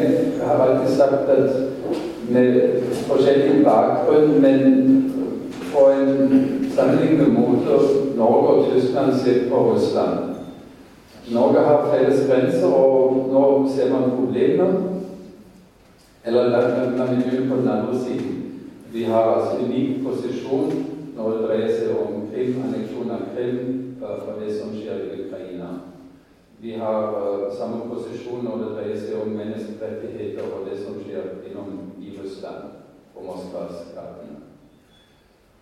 For meg jeg har alltid sagt at med forskjellig bakgrunn, men på en sammenlignende måte Norge og Tyskland ser på Russland. Norge har felles grenser, og nå ser man problemer. Eller la la meg begynne på den andre siden. Vi har altså unik posisjon når det dreier seg om Krim, anneksjon av Krim og det som skjer i Ukraina. Vi har uh, samme posisjon når det dreier seg om menneskerettigheter og det som skjer innom i Russland og Moskvas gatene.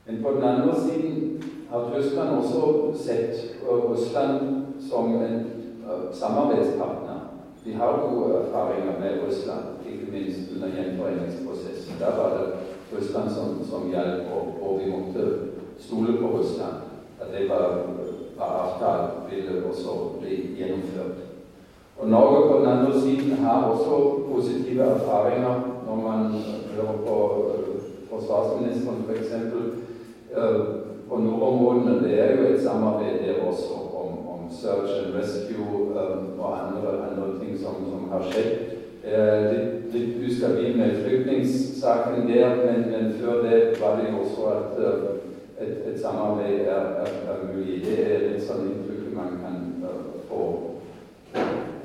Men på den andre siden har Tyskland også sett Russland som en uh, samarbeidspartner. Vi har gode erfaringer med Russland, ikke minst under gjenforeningsprosessen. Der var det Russland som, som hjalp, og, og vi måtte stole på Russland. At det var, avtalt, ville også bli gjennomført. Og Norge på den andre siden har også positive erfaringer når man hører på forsvarsministeren f.eks. På nordområdene det er jo et samarbeid der også om, om search and rescue og andre, andre ting som, som har skjedd. Litt, litt ustabil med flyktningsaken der, men, men, før det var det jo også at et, et samarbeid er, er, er, mulig. Det er litt sånn inntrykket man kan uh, få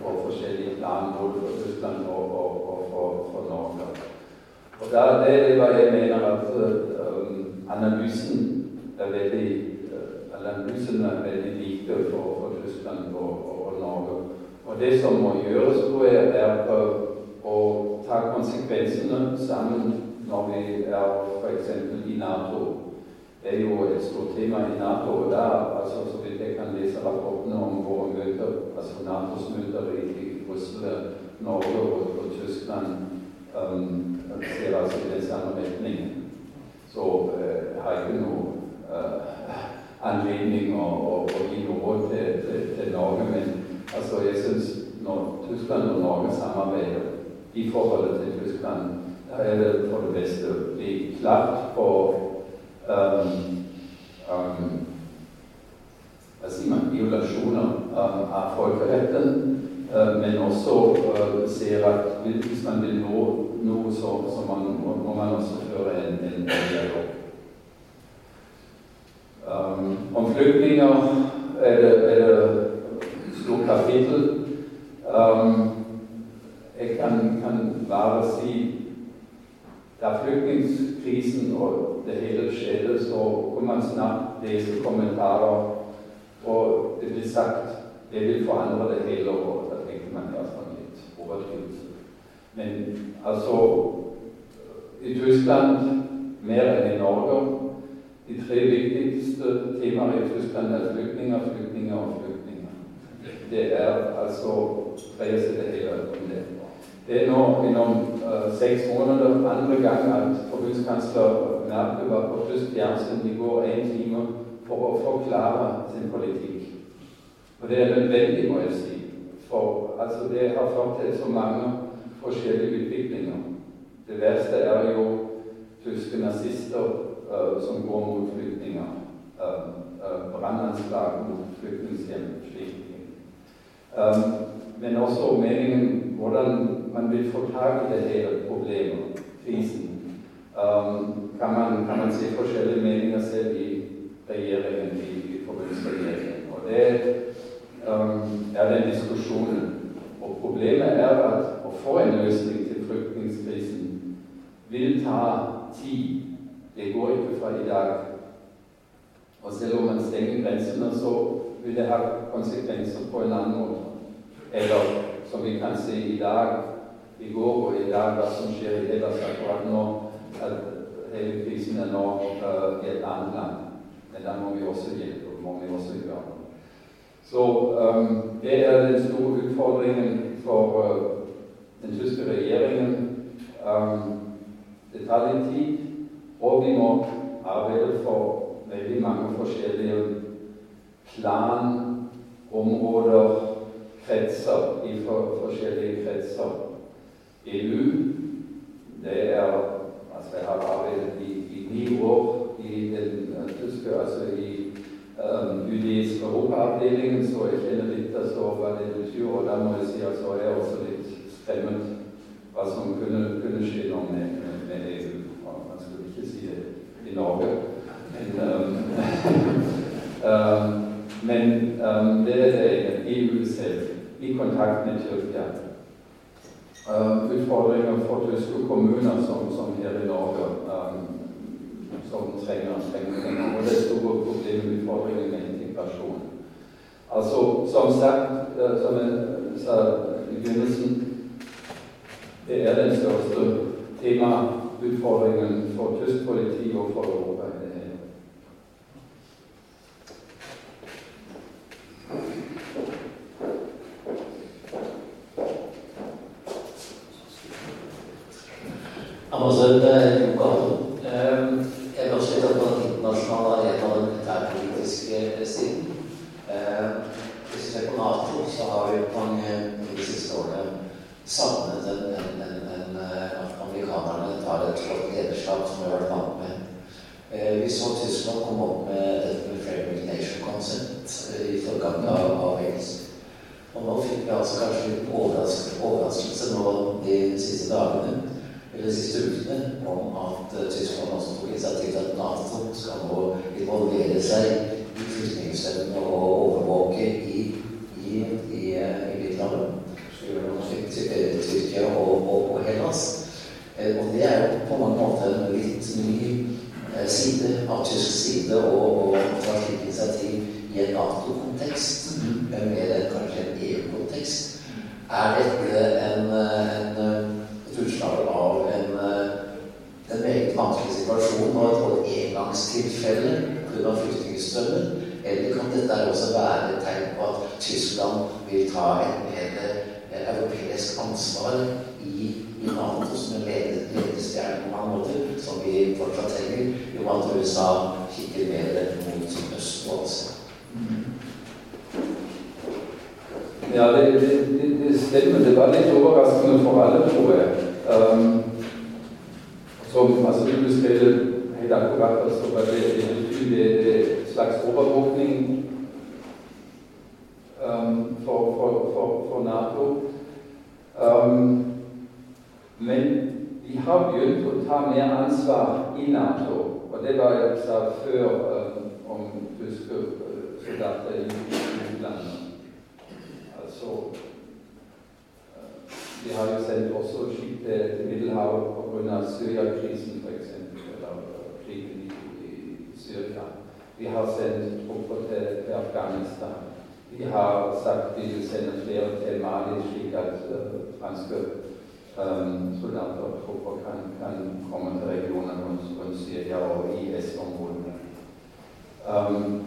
på forskjellige plan, både for Tyskland og, og, og for, for, Norge. Og da, Det er hva jeg mener at um, analysen er veldig analysene er veldig like for, for Tyskland og, og, Norge. Og det som må gjøres, tror jeg, er å ta konsekvensene sammen når vi er f.eks. i Nato. Det er jo et stort tema i Nato. og der, altså, Så vidt jeg kan lese rapportene om våre møter, altså Natos møter i, i Brussel, Norge og, og Tyskland, um, ser altså i den samme retningen. Så uh, har jeg ikke noe uh, anledning å, å, å gi råd til, til, til, Norge, men altså, jeg syns når Tyskland og Norge samarbeider i forholdet til Tyskland, da er det for det beste å bli klart på um, um, hva sier man, violasjoner um, av folkeretten, uh, men også uh, ser at hvis man vil nå noe, så, så man, må, må, man også føre en, en dialog. Um, om flyktninger er det, er det stort kapittel. Um, jeg kan, kan bare si da flyktningkrisen og det hele skjedde, så kunne man snart lese kommentarer, og det ble sagt det vil forandre det hele. Og da tenker man ja, sånn litt overdrivelse. Men altså I Tyskland mer enn i Norge de tre viktigste temaer i Tyskland er flyktninger, flyktninger og flyktninger. Det er altså dreier seg det hele om det. Det er nå innom uh, seks Merkel var på tysk fjernsyn i går én time for å forklare sin politikk. Og det er nødvendig, må jeg si. For altså, det har ført til så mange forskjellige utviklinger. Det verste er jo tyske nazister uh, som går mot flyktninger. Uh, uh, Brannanslag mot flyktninghjem. Um, men også meningen hvordan man vil få tak i det hele problemet, krisen. Um, kan, man, kan man se forskjellige meninger selv i regjeringen, i, i forbundsregjeringen. Og det um, er den diskusjonen. Og problemet er at å få en løsning til flyktningkrisen vil ta tid. Det går ikke fra i dag. Og selv om man stenger grensene, så vil det ha konsekvenser på en annen måte. Eller som vi kan se i dag, i går og i dag, hva som skjer i Hellas akkurat nå. Krisen er nå uh, i et annet land. Men der må vi også hjelpe, må vi også gjøre. Så um, det er den store utfordringen for uh, den tyske regjeringen. Um, det tar litt tid, og vi må arbeide for veldig mange forskjellige planområder, kretser, i for, forskjellige kretser. EU, det er Jeg arbeidet i, i ni år i den uh, tyske, altså i um, UDIs Europaavdelingen, så jeg kjenner litt altså, hva det betyr. Og da må jeg si altså, jeg er også litt skremt hva som kunne, kunne skje nå med, med, med EU. Man skulle ikke si det i Norge. Men, um, men um, det er EU selv, i kontakt med Tyrkia. Uh, utfordringer for tyske kommuner som, som her i Norge, um, som trenger penger. Og det er problemet med utfordringer med integrasjon. Altså, som sagt, uh, som jeg sa i begynnelsen, det er den største temautfordringen for tysk politi og for Europa. i det hele. Ambassadør Johan, jeg vil også litt på den internasjonale arenaen og den militærpolitiske siden. Hvis vi ser på Nato, så har vi mange i de siste årene savnet en, en, en, en, at amerikanerne tar et flott lederskap som vi har vært vant med. Vi så Tyskland komme opp med dette med Framework Nation Concept i forgangen av, av engelsk. Og nå fikk vi altså kanskje litt overraskelse, overraskelse nå de siste dagene eller de siste ukene om at uh, Tyskland også tok initiativ til at Nato skal nå involvere seg i flyktningstrømmene og overvåke i, i, i, i Middelhavet. Skal gjøre noe slikt til Tyrkia og, og, og Hellas. Eh, og det er jo på mange måter en litt ny eh, side av tysk side å ta slikt initiativ i en Nato-kontekst, mer enn kanskje en EU-kontekst. Er dette en, en et utslag av en, en meget vanskelig situasjon og et, et engangstilfelle pga. flyktningstrømmen? Eller kan dette også være et tegn på at Tyskland vil ta et mer europeisk ansvar i, i Nato som en ledestjerne på mange måter, som vi fortsatt trenger, jo at USA kikker mer mot øst og Asia? Ja, det, det, det stemmer. Det var litt overraskende for alle, tror jeg. Um, som, altså, du beskrev det helt akkurat. Altså, var det, det betyr det, det slags overvåkning um, for, for, for, for, Nato. Um, men vi har begynt å ta mer ansvar i Nato. Og det var jeg sa før um, om tyske soldater i utlandet. Altså Vi har jo sendt også skip til, til Middelhavet pga. Syria-krisen, f.eks. Eller krigen i, i, Syria. Vi har sendt trupper til, til, Afghanistan. Vi har sagt vi vil sende flere til Mali, slik at uh, franske um, soldater og trupper kan, kan, komme til regionen rundt, rundt Syria og IS-områdene. Um,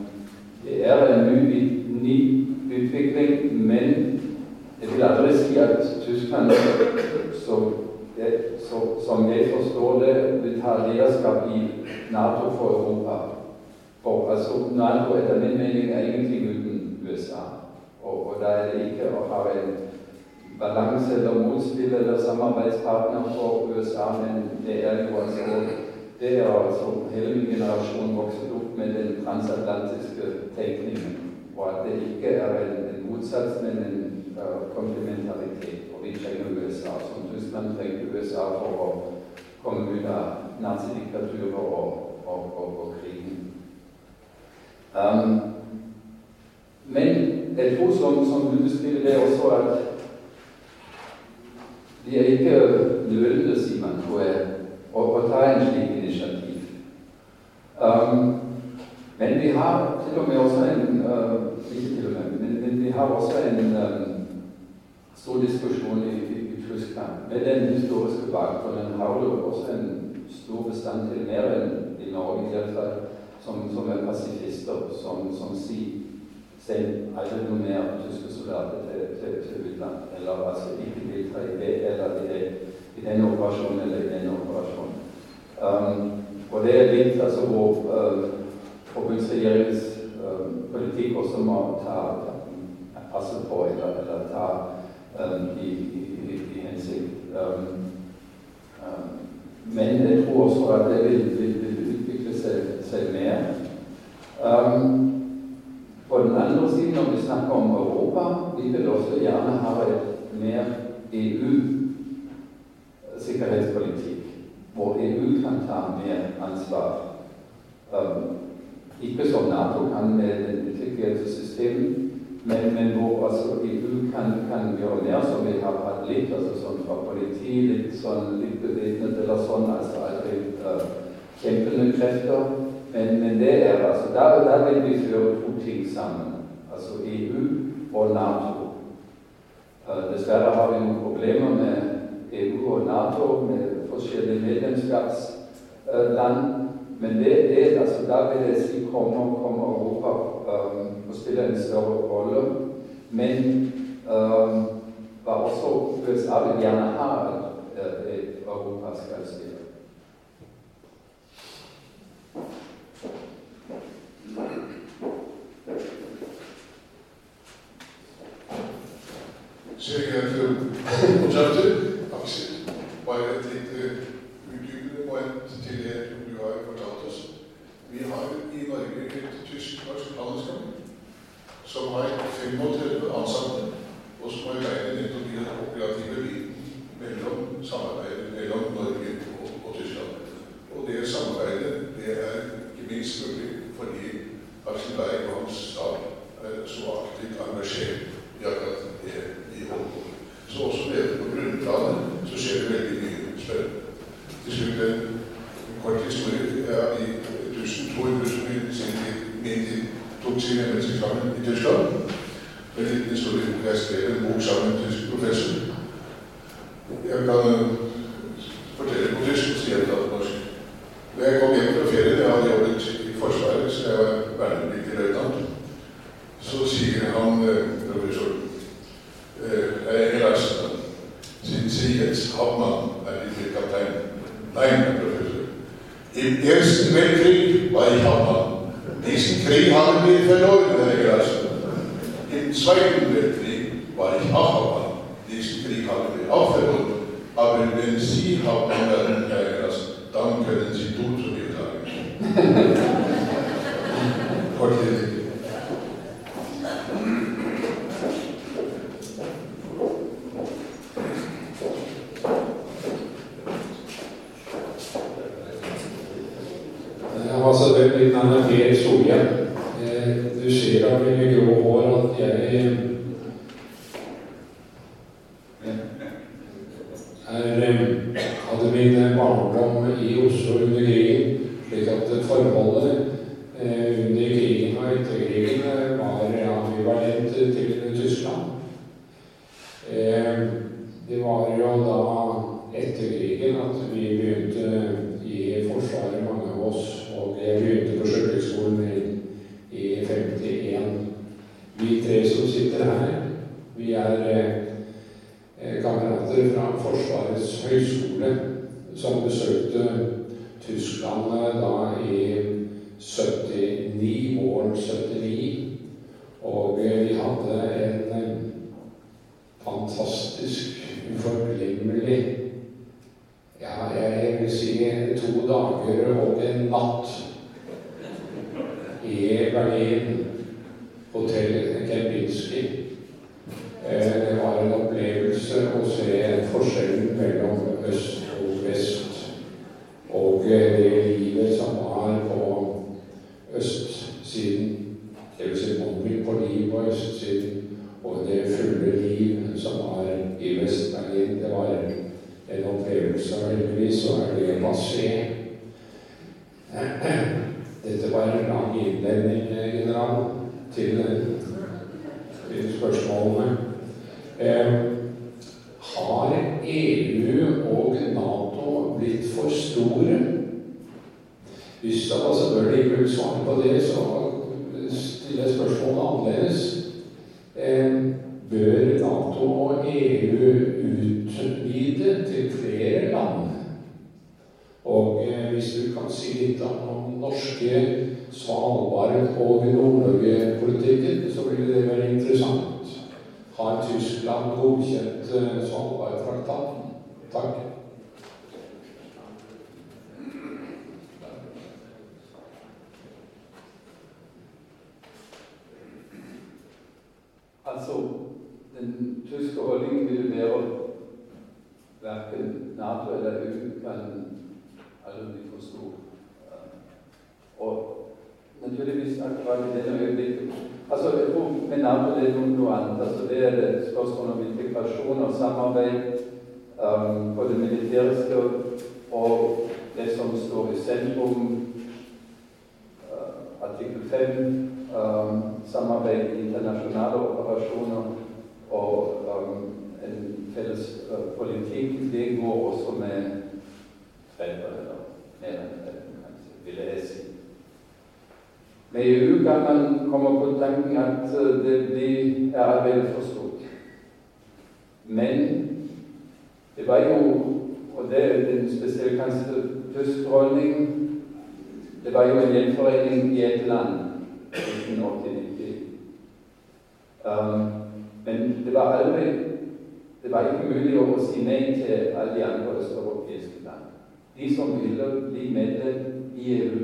det er en ny, ny utvikling, men jeg vil aldri si at Tyskland så det, ta lederskap i Nato for Europa. For altså, Nato etter min mening er egentlig uten USA. Og, og da er det ikke å ha en balanse eller motspill eller USA, men det er jo altså det er altså hele min generasjon med den transatlantiske tenkningen. Og at det ikke er en, en motsats, men en uh, komplementaritet. Og vi trenger USA, som Tyskland USA for å komme nazidiktaturet og, og, og, og krigen. Um, men jeg tror, som, som du beskriver det også, at de er ikke nølende, sier man, tror jeg, å, å ta en slik initiativ. Um, men vi har til og med også en uh, Ikke til og med, men, men vi har også en um, stor diskusjon i, i, i, Tyskland. Den historiske du også en stor bestand til mer enn i Norge, i hvert fall, som, som er pasifister, som, som sier selv aldri noe mer tyske soldater til, til, til utlandet. Eller altså ikke delta i det eller i, i den operasjonen eller i den operasjonen. Um, og det er litt altså hvor uh, forbundsregjeringens uh, politikk også må ta, passe på eller, eller ta um, i, i, i hensikt. Um, um, men jeg tror også at det vil, vil, vil utvikle seg, seg mer. Um, på den andre siden, når vi snakker om Europa, vi vil også gjerne ha et mer EU-sikkerhetspolitikk, hvor EU kan ta mer ansvar. Um, ikke som Nato kan med det integrerte systemet, men, men, hvor altså, EU kan, kan, gjøre mer, som vi har hatt litt, altså sånn fra politi, litt sånn litt bevæpnet eller sånn, altså aldri uh, kjempende krefter. Men, men, det er altså, der, vil vi føre to ting sammen. Altså EU og Nato. Uh, dessverre har vi noen problemer med EU og Nato, med forskjellige medlemskapsland. Uh, men det, det, altså, da vil jeg si kommer, kommer Europa um, og spiller en større rolle. Men um, også USA vil gjerne ha et, et Europa skal spille. Sehr geehrte Botschafter, Axel, bare et lite utdypende moment til det du har fortalt oss. Vi har i Norge et tysk-norsk handelskamp som har 35 ansatte, og som har greid nettopp i den operative biten mellom samarbeidet mellom Norge og, og Tyskland. Og det samarbeidet det er ikke minst mulig fordi Aksel Berg og hans stab er så aktivt engasjert i akkurat det vi holder på med. Så også nede på grunnplanet så skjer det veldig mye spennende. Til slutt en kort historie. Jeg er i 1200 som i sin tid, sin embetseksamen i Tyskland. En liten historie hvor jeg skrev en bok sammen med en tysk professor. Jeg kan fortelle på tysk sier jeg på norsk. Da jeg kom hjem fra ferien, jeg hadde jobbet i Forsvaret, så jeg var vernepliktig løytnant, så sier han professoren Herr Larsen, sind Sie jetzt Hauptmann, er nicht kaptein, Nein, Herr Professor. Im Ersten Weltkrieg war ich Hauptmann. Diesen Krieg haben wir verloren, Herr Larsen. Im Zweiten Weltkrieg war ich auch Hauptmann. Diesen Krieg haben wir auch verloren. Aber wenn Sie Hauptmann werden, Herr Larsen, dann können Sie du zu mir sagen. okay. Altså Mitt navn er Per Solhjell. Du ser av mine grå hår at jeg er, hadde min barndom i Oslo under krigen, slik at forholdet under krigen og etter krigen var ambivalent til Tyskland. Det var jo da etter krigen at vi begynte i Forsvaret, mange av oss. Og jeg begynte på Sjøkrigsskolen i, i 51. Vi tre som sitter her, vi er eh, kamerater fra Forsvarets høgskole som besøkte Tyskland da i 79, våren 79. Og vi hadde en fantastisk, uforglemmelig Ja, jeg vil si to dager og en natt i Berlin, hotell Kempinski. Det var en opplevelse å se forskjellen mellom øst og vest. Og det livet som var på østsiden, dvs. Si mangel på liv på østsiden, og det fulle liv som var i Vest-Berlin, det var en opplevelse. Og heldigvis så er det passé. Dette var en lang innledning, general, til, til spørsmålene. Eh, har EU og Nato blitt for store? Hvis da selvfølgelig vil svare på det, så stiller jeg spørsmålet annerledes. Eh, bør Nato og EU utvide til flere land? Og eh, hvis du kan si litt om norske Svalbard- og Nord-Norge-politikken, så blir det veldig interessant. Har Tyskland godkjent Svalbardtraktaten? Takk. Altså, den tyske holdningen vil være verken Nato eller EU kan aldri bli for stor. Og naturligvis akkurat i denne øyeblikket Altså, jeg tror med Nato det er noe annet. Altså, det er et spørsmål om integrasjon og samarbeid um, på det militæriske og det som står i sentrum, uh, artikkel 5, um, samarbeid i internasjonale operasjoner og um, en felles uh, politikk, det går også med 30 eller mer enn 30, kanskje, vil jeg si. Med EU kan man komme på tanken at det blir, er allerede for stort. Men det var jo, og det er en spesielle kanskje tysk det var jo en gjenforening i et land i 1980. Um, men det var aldri det var ikke mulig å si nei til alle de andre østeuropeiske land. De som ville bli medlem i EU,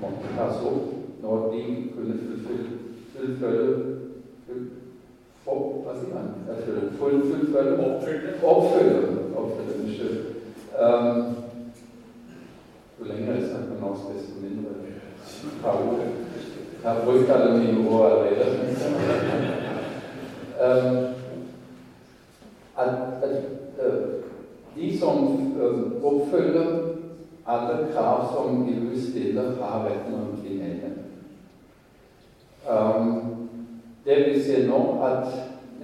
måtte tas opp når de kunne fullfølge full, full, Hva sier man? Full, fullfølge Oppfylle. Oppfylle. Oppfylle, Unnskyld. Um, jo lenger jeg snakker norsk, desto mindre par ord. Jeg har brukt alle mine ord allerede. um, at, at uh, de som uh, oppfyller alle krav som EU stiller, har retten til å bli medlem. Um, det vi ser nå, at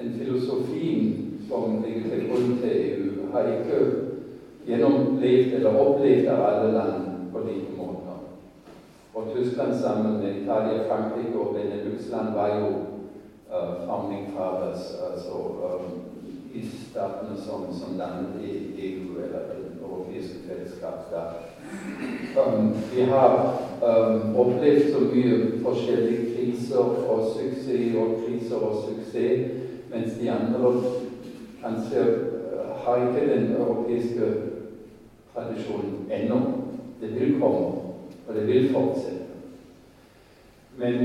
en filosofien som ligger til grunn til EU, har ikke gjennomlevd eller opplevd av alle land på like måter. Og Tyskland sammen med Italia, Frankrike og Benelux-land var jo uh, founding fathers, altså um, i statene som, som landet i EU eller det europeiske fellesskap. Um, vi har um, opplevd så mye forskjellige kriser og suksess og kriser og suksess, mens de andre kanskje uh, har ikke den europeiske tradisjonen ennå. Det vil komme, og det vil fortsette. Men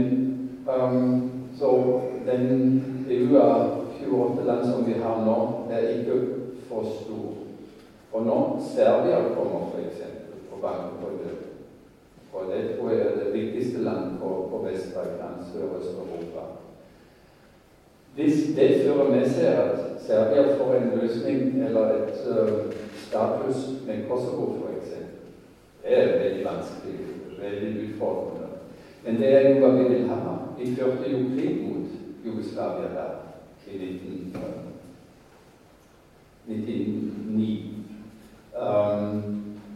um, så den EU av 28 land som vi har nå, er ikke for stor. Og nå Serbia kommer f.eks. på banken på det, og det tror jeg er det viktigste landet på, på Vest-Balkan, Sør-Øst-Europa Hvis det fører med seg at Serbia får en løsning eller et uh, status med Kosovo f.eks., det er veldig vanskelig, veldig utfordrende. Men det er jo hva vi vil ha. Vi førte jo krig mot Jugoslavia der i 1999 um,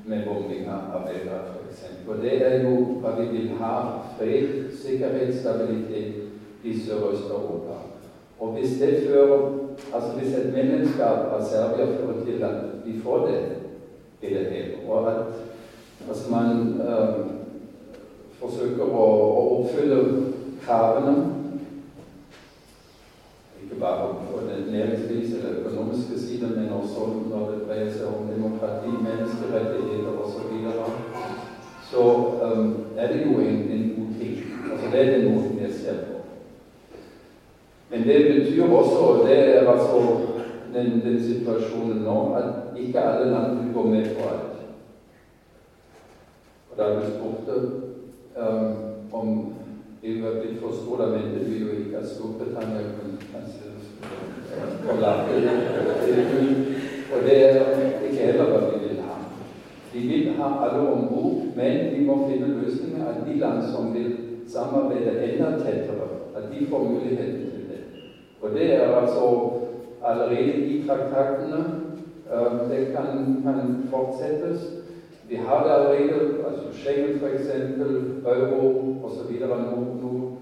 med bombing av Beirut er vil ha fred, sikkerhet, stabilitet i Sørøst-Europa. Og hvis det fører altså hvis et medlemskap av Serbia fører til at vi får det i det hele, og at Altså man eh, forsøker å, å oppfylle kravene ikke bare på den næringsvis eller økonomiske siden, men også når det dreier seg om demokrati, menneskerettigheter osv. Så, um, er det jo en, en god ting. Altså Det er den måten jeg ser på. Men det betyr også, det er altså den, den situasjonen nå, at ikke alle land vil gå med på alt. Og Da du spurte um, om EU er blitt for stor, da mente vi jo ikke at Storbritannia kunne kanskje forlate EU. Og det er ikke heller hva vil ha. Vi vil ha alle om bord, men vi må finne løsninger at de land som vil samarbeide enda tettere, at de får muligheten til det. Og det er altså allerede i traktatene. Det kan, kan fortsettes. Vi har det allerede, altså Schengen f.eks., euro osv. Noen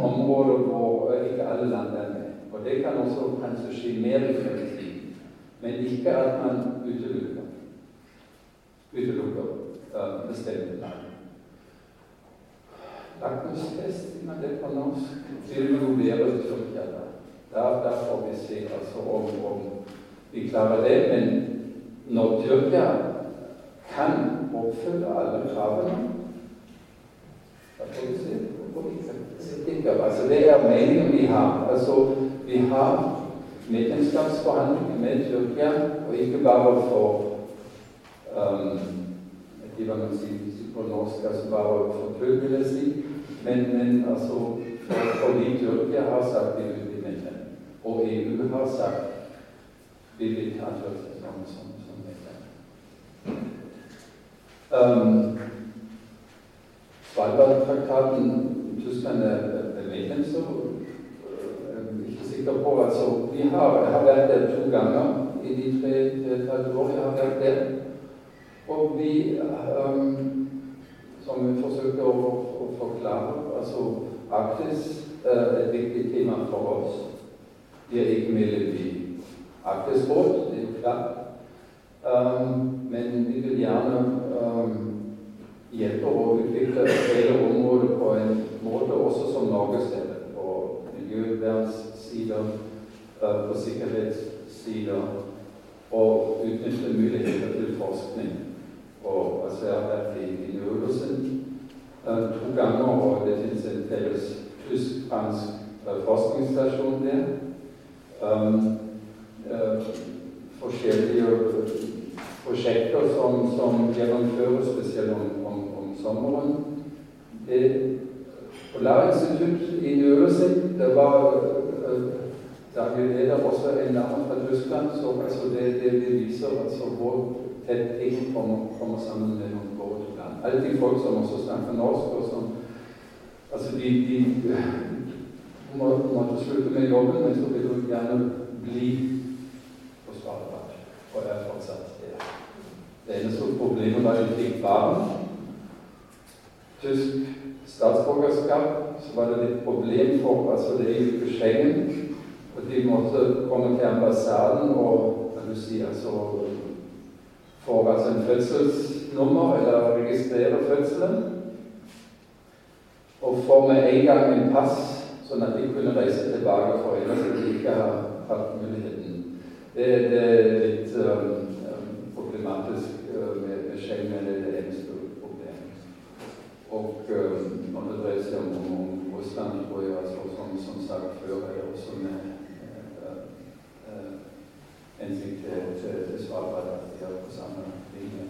områder hvor ikke alle land er med. Og det kan også kanskje skje mer i fremtiden. Men ikke at man utelukker, utelukker uh, bestemte land. Lakmustest, sier man det på norsk, vil jo være Tyrkia. Da, da får vi se altså, om, om vi klarer det. Men når Tyrkia kan oppfylle alle kravene da får vi se Altså, det er meningen vi har. Altså, vi har medlemskapsforhandlinger med Tyrkia, og ikke bare for um, var man sier på norsk, altså bare for tull, vil jeg si. Men, men altså, for, fordi Tyrkia har sagt det vil bli medlem, og EU har sagt vi vil ta Tyrkia som, som, som medlem. Um, Svalbardtraktaten Tyskland er medlem, så er jeg ikke sikker på altså, vi har, har vært der to ganger i de tre-tre år jeg har vært der. Og vi, um, som vi forsøker å, å forklare altså Arktis er et viktig tema for oss. Vi er ikke medlem i Arktisk råd, det er klart. Um, men vi vil gjerne um, hjelpe å utvikle hele området på en måte også som Norge. På miljøvernsider, på sikkerhetssider. Og utnytte muligheter til forskning. Og vært i, Nordåsen to ganger, og det finnes en felles tysk-fransk forskningsstasjon der. Um, uh, forskjellige prosjekter som, som gjennomføres, spesielt om, om, om sommeren. Det Polarinstitutt i Nørresund, det var daglig leder også en dame fra Tyskland. Så altså, det, det, det, viser altså hvor tett ting kommer, kommer sammen mellom våre to land. Alle de folk som også snakker norsk, og som altså de, de må, måtte slutte med jobben, men så vil de gjerne bli på Svalbard. Og er fortsatt der. Det eneste problemet var at de fikk barn. Tysk statsborgerskap, så var det litt problem for altså det er jo Schengen. Og de måtte komme til ambassaden og kan du si, altså, få altså en fødselsnummer eller registrere fødselen. Og få med en gang en pass, sånn at de kunne reise tilbake, for ellers som de ikke har hatt muligheten. Det, det er litt um, problematisk uh, med, med Schengen. Det er det eneste problemet. Og um, når det dreier seg om, om Russland, tror jeg altså, som, som sagt før, er også med hensikt til, til, til Svalbard at de er på samme linje.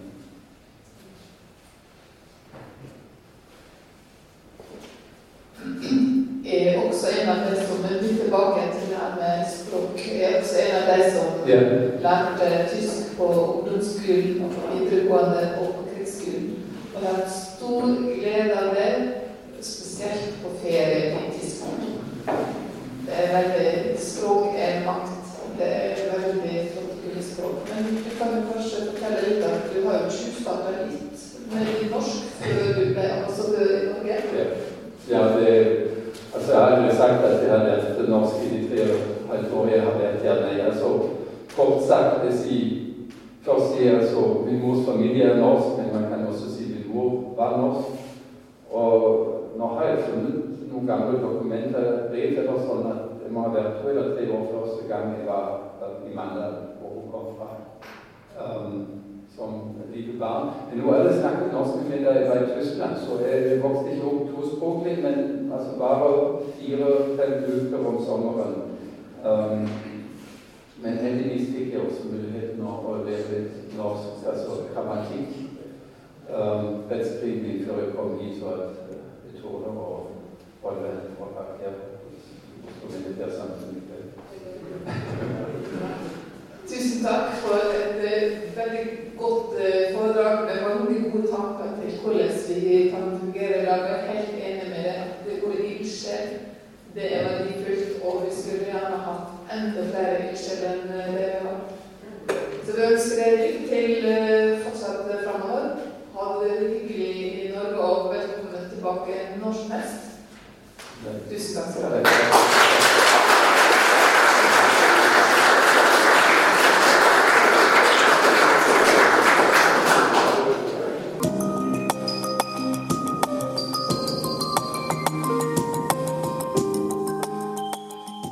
er også en av de som er litt tilbake til det med språk. er også en av de som yeah. lærte tysk på ungdomsskolen og på videregående og på krigsskolen. Og har hatt stor glede man kan også si min mor var norsk. Og nå har jeg funnet noen gamle dokumenter, brev eller sånn, at det må ha vært to eller tre år første gang jeg var i Mandal, hvor hun kom fra. Um, som lite barn. Men nå er det snakket norsk med jeg var i Tyskland, så jeg vokste ikke opp tospråklig, men altså bare fire-fem uker om sommeren. Um, men heldigvis fikk jeg litt um, før jeg kom hit, så at jeg torde å holde en foredrag her hos Militærsamfunnet. Tusen takk for et uh, veldig godt uh, foredrag med mange gode tanker til hvordan vi kan fungere i lag. Jeg er helt enig med deg at det ordet ildsjel det er verdifullt, og vi skulle gjerne hatt enda flere ildsjeler enn det vi har. Så vi ønsker deg lykke til tilbake når som helst. Tusen takk skal du ha.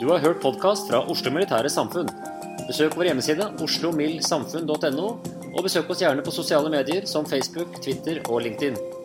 Du har hørt podkast fra Oslo Militære Samfunn. Besøk vår hjemmeside oslomildsamfunn.no, og besøk oss gjerne på sosiale medier som Facebook, Twitter og LinkedIn.